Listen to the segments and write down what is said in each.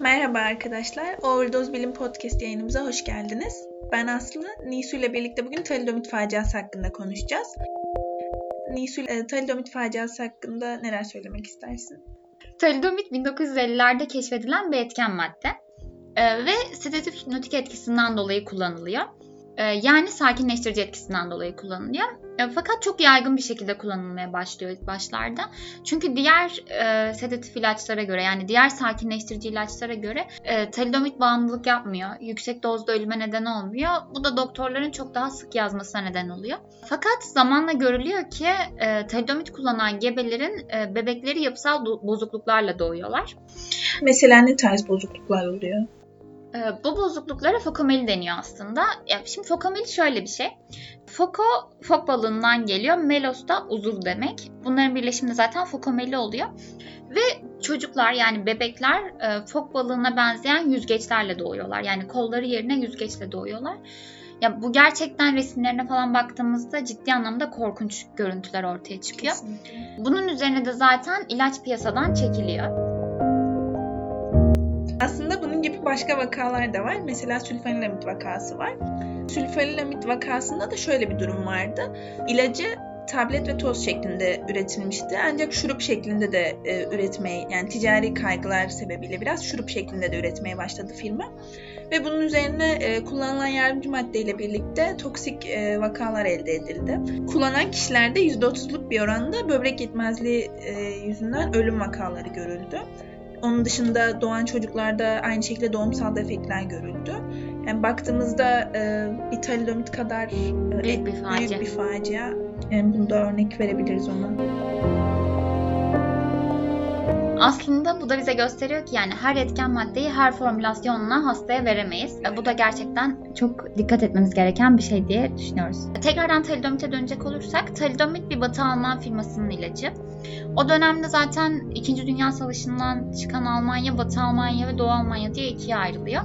Merhaba arkadaşlar, Overdose Bilim Podcast yayınımıza hoş geldiniz. Ben Aslı, Nisu ile birlikte bugün talidomit faciası hakkında konuşacağız. Nisu, e, talidomit faciası hakkında neler söylemek istersin? Talidomit 1950'lerde keşfedilen bir etken madde ee, ve sedatif hipnotik etkisinden dolayı kullanılıyor. Ee, yani sakinleştirici etkisinden dolayı kullanılıyor. Ee, fakat çok yaygın bir şekilde kullanılmaya başlıyor ilk başlarda. Çünkü diğer e, sedatif ilaçlara göre yani diğer sakinleştirici ilaçlara göre e, talidomit bağımlılık yapmıyor. Yüksek dozda ölüme neden olmuyor. Bu da doktorların çok daha sık yazmasına neden oluyor. Fakat zamanla görülüyor ki e, talidomit kullanan gebelerin e, bebekleri yapısal bozukluklarla doğuyorlar. Mesela ne tarz bozukluklar oluyor? Ee, bu bozukluklara fokomeli deniyor aslında. Ya şimdi fokomeli şöyle bir şey. Foko, fok balığından geliyor. Melos da uzuv demek. Bunların birleşiminde zaten fokomeli oluyor. Ve çocuklar yani bebekler e, fok balığına benzeyen yüzgeçlerle doğuyorlar. Yani kolları yerine yüzgeçle doğuyorlar. Ya bu gerçekten resimlerine falan baktığımızda ciddi anlamda korkunç görüntüler ortaya çıkıyor. Kesinlikle. Bunun üzerine de zaten ilaç piyasadan çekiliyor. Aslında bunun gibi başka vakalar da var. Mesela sülfenilamid vakası var. Sülfenilamid vakasında da şöyle bir durum vardı. İlacı tablet ve toz şeklinde üretilmişti. Ancak şurup şeklinde de e, üretmeye yani ticari kaygılar sebebiyle biraz şurup şeklinde de üretmeye başladı firma. Ve bunun üzerine e, kullanılan yardımcı maddeyle birlikte toksik e, vakalar elde edildi. Kullanan kişilerde %30'luk bir oranda böbrek yetmezliği e, yüzünden ölüm vakaları görüldü. Onun dışında doğan çocuklarda aynı şekilde doğumsal defektler görüldü. Yani baktığımızda e, bir talidomit kadar e, büyük bir facia. Büyük bir facia. Yani bunda örnek verebiliriz ona. Aslında bu da bize gösteriyor ki yani her etken maddeyi her formülasyonla hastaya veremeyiz. Bu da gerçekten çok dikkat etmemiz gereken bir şey diye düşünüyoruz. Tekrardan talidomite dönecek olursak talidomit bir Batı Alman firmasının ilacı. O dönemde zaten 2. Dünya Savaşı'ndan çıkan Almanya, Batı Almanya ve Doğu Almanya diye ikiye ayrılıyor.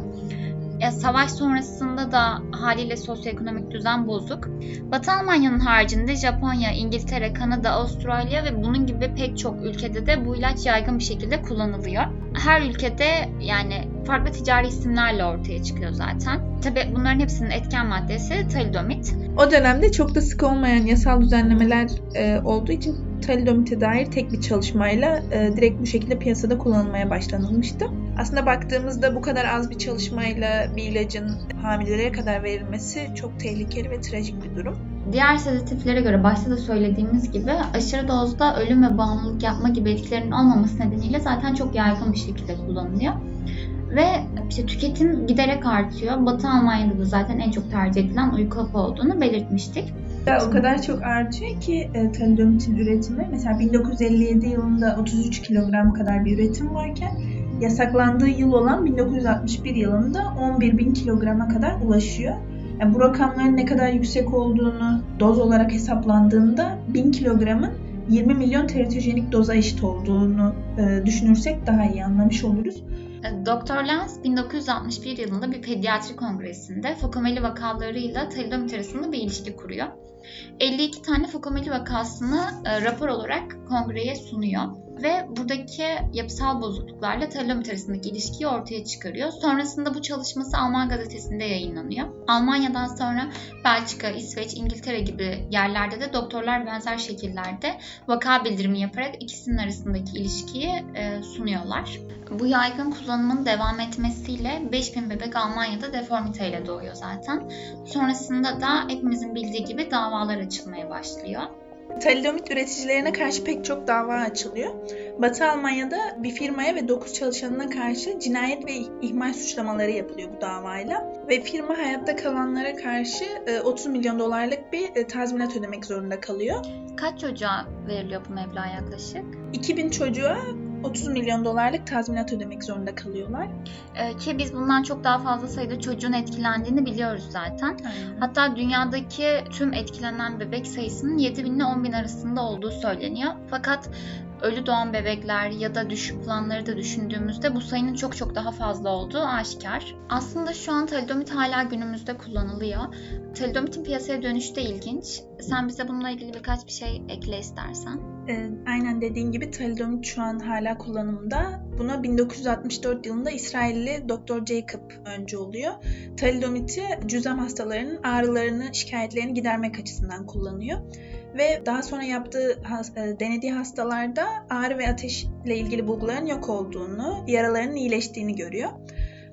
E, savaş sonrasında da haliyle sosyoekonomik düzen bozuk. Batı Almanya'nın haricinde Japonya, İngiltere, Kanada, Avustralya ve bunun gibi pek çok ülkede de bu ilaç yaygın bir şekilde kullanılıyor. Her ülkede yani farklı ticari isimlerle ortaya çıkıyor zaten. Tabi bunların hepsinin etken maddesi talidomit. O dönemde çok da sık olmayan yasal düzenlemeler e, olduğu için talidomite dair tek bir çalışmayla e, direkt bu şekilde piyasada kullanılmaya başlanılmıştı. Aslında baktığımızda bu kadar az bir çalışmayla bir ilacın hamilelere kadar verilmesi çok tehlikeli ve trajik bir durum. Diğer sedatiflere göre başta da söylediğimiz gibi aşırı dozda ölüm ve bağımlılık yapma gibi etkilerinin olmaması nedeniyle zaten çok yaygın bir şekilde kullanılıyor. Ve işte tüketim giderek artıyor. Batı Almanya'da da zaten en çok tercih edilen uyku hapı olduğunu belirtmiştik. O kadar çok artıyor ki e, talidomitin üretimi. Mesela 1957 yılında 33 kilogram kadar bir üretim varken yasaklandığı yıl olan 1961 yılında 11 bin kilograma kadar ulaşıyor. Yani bu rakamların ne kadar yüksek olduğunu doz olarak hesaplandığında 1000 kilogramın 20 milyon teratojenik doza eşit olduğunu e, düşünürsek daha iyi anlamış oluruz. Dr. Lenz 1961 yılında bir pediatri kongresinde fokomeli vakalarıyla talidomit arasında bir ilişki kuruyor. 52 tane fokomeli vakasını e, rapor olarak kongreye sunuyor ve buradaki yapısal bozukluklarla talidomit arasındaki ilişkiyi ortaya çıkarıyor. Sonrasında bu çalışması Alman gazetesinde yayınlanıyor. Almanya'dan sonra Belçika, İsveç, İngiltere gibi yerlerde de doktorlar benzer şekillerde vaka bildirimi yaparak ikisinin arasındaki ilişkiyi e, sunuyorlar. Bu yaygın kullanımın devam etmesiyle 5000 bebek Almanya'da deformiteyle doğuyor zaten. Sonrasında da hepimizin bildiği gibi davalar açılmaya başlıyor. Talidomit üreticilerine karşı pek çok dava açılıyor. Batı Almanya'da bir firmaya ve 9 çalışanına karşı cinayet ve ihmal suçlamaları yapılıyor bu davayla. Ve firma hayatta kalanlara karşı 30 e, milyon dolarlık bir e, tazminat ödemek zorunda kalıyor. Kaç çocuğa veriliyor bu meblağ yaklaşık? 2000 çocuğa 30 milyon dolarlık tazminat ödemek zorunda kalıyorlar. Ee, ki biz bundan çok daha fazla sayıda çocuğun etkilendiğini biliyoruz zaten. Aynen. Hatta dünyadaki tüm etkilenen bebek sayısının 7 bin ile 10 bin arasında olduğu söyleniyor. Fakat ölü doğan bebekler ya da düşük planları da düşündüğümüzde bu sayının çok çok daha fazla olduğu aşikar. Aslında şu an talidomit hala günümüzde kullanılıyor. Talidomitin piyasaya dönüşü de ilginç. Sen bize bununla ilgili birkaç bir şey ekle istersen. Ee, aynen dediğin gibi talidomid şu an hala kullanımda. Buna 1964 yılında İsrailli Dr. Jacob önce oluyor. Talidomid'i cüzam hastalarının ağrılarını, şikayetlerini gidermek açısından kullanıyor. Ve daha sonra yaptığı, e, denediği hastalarda ağrı ve ateşle ilgili bulguların yok olduğunu, yaralarının iyileştiğini görüyor.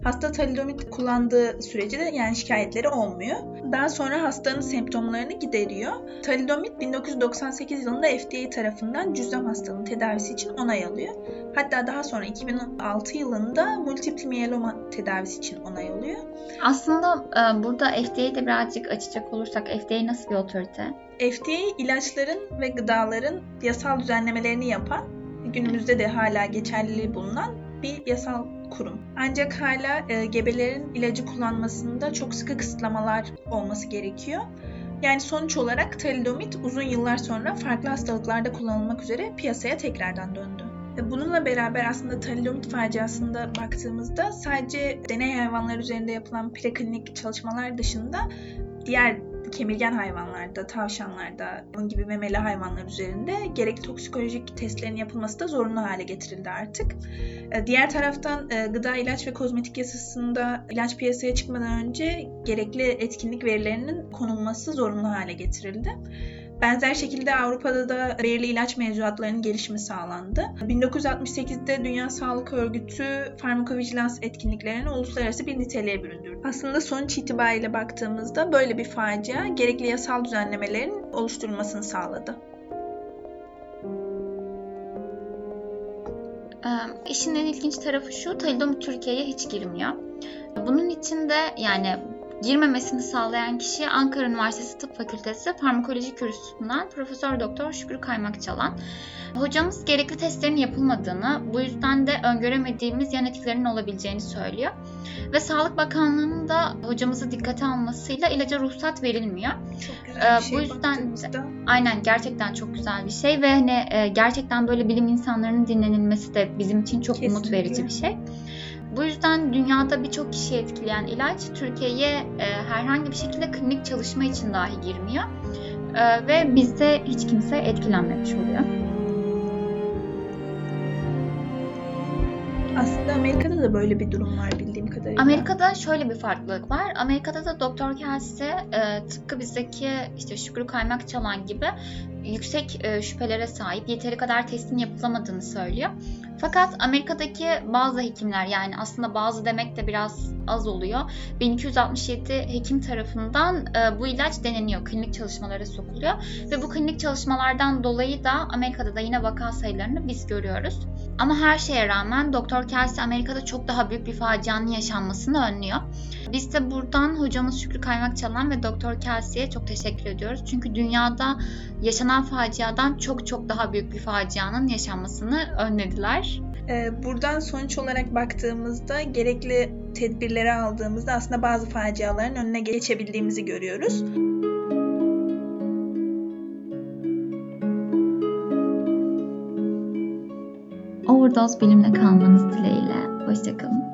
Hasta talidomid kullandığı sürece de yani şikayetleri olmuyor. Daha sonra hastanın semptomlarını gideriyor. Talidomid 1998 yılında FDA tarafından cüzdan hastalığının tedavisi için onay alıyor. Hatta daha sonra 2006 yılında multiple myeloma tedavisi için onay alıyor. Aslında e, burada FDA'yı de birazcık açacak olursak FDA nasıl bir otorite? FDA ilaçların ve gıdaların yasal düzenlemelerini yapan, günümüzde de hala geçerliliği bulunan bir yasal kurum. Ancak hala e, gebelerin ilacı kullanmasında çok sıkı kısıtlamalar olması gerekiyor. Yani sonuç olarak talidomid uzun yıllar sonra farklı hastalıklarda kullanılmak üzere piyasaya tekrardan döndü. E, bununla beraber aslında talidomid faciasında baktığımızda sadece deney hayvanlar üzerinde yapılan preklinik çalışmalar dışında diğer kemirgen hayvanlarda, tavşanlarda, onun gibi memeli hayvanlar üzerinde gerekli toksikolojik testlerin yapılması da zorunlu hale getirildi artık. E, diğer taraftan e, gıda, ilaç ve kozmetik yasasında ilaç piyasaya çıkmadan önce gerekli etkinlik verilerinin konulması zorunlu hale getirildi. Benzer şekilde Avrupa'da da belirli ilaç mevzuatlarının gelişimi sağlandı. 1968'de Dünya Sağlık Örgütü farmakovijilans etkinliklerini uluslararası bir niteliğe büründürdü. Aslında sonuç itibariyle baktığımızda böyle bir facia gerekli yasal düzenlemelerin oluşturulmasını sağladı. İşin en ilginç tarafı şu, talidomid Türkiye'ye hiç girmiyor. Bunun için de yani girmemesini sağlayan kişi Ankara Üniversitesi Tıp Fakültesi Farmakoloji Kürsüsü'nden Profesör Doktor Şükrü Kaymakçalan. Hocamız gerekli testlerin yapılmadığını, bu yüzden de öngöremediğimiz yan etkilerinin olabileceğini söylüyor. Ve Sağlık Bakanlığı'nın da hocamızı dikkate almasıyla ilaca ruhsat verilmiyor. Çok güzel bir şey bu yüzden baktığımızda. aynen gerçekten çok güzel bir şey ve hani e, gerçekten böyle bilim insanlarının dinlenilmesi de bizim için çok umut Kesinlikle. verici bir şey. Bu yüzden dünyada birçok kişiyi etkileyen ilaç Türkiye'ye e, herhangi bir şekilde klinik çalışma için dahi girmiyor. E, ve bizde hiç kimse etkilenmemiş oluyor. Aslında Amerika'da da böyle bir durum var bildiğim kadarıyla. Amerika'da şöyle bir farklılık var. Amerika'da da Doktor Kelsey e, tıpkı bizdeki işte Şükrü Kaymak Çalan gibi yüksek e, şüphelere sahip, yeteri kadar testin yapılamadığını söylüyor. Fakat Amerika'daki bazı hekimler yani aslında bazı demek de biraz az oluyor. 1267 hekim tarafından e, bu ilaç deneniyor, klinik çalışmalara sokuluyor ve bu klinik çalışmalardan dolayı da Amerika'da da yine vaka sayılarını biz görüyoruz. Ama her şeye rağmen Doktor Kelsey Amerika'da çok daha büyük bir facianın yaşanmasını önlüyor. Biz de buradan hocamız Şükrü Kaymakçalan ve Doktor Kelsey'e çok teşekkür ediyoruz. Çünkü dünyada yaşanan faciadan çok çok daha büyük bir facianın yaşanmasını önlediler. Ee, buradan sonuç olarak baktığımızda gerekli tedbirleri aldığımızda aslında bazı faciaların önüne geçebildiğimizi görüyoruz. Overdose bilimle kalmanız dileğiyle. Hoşçakalın.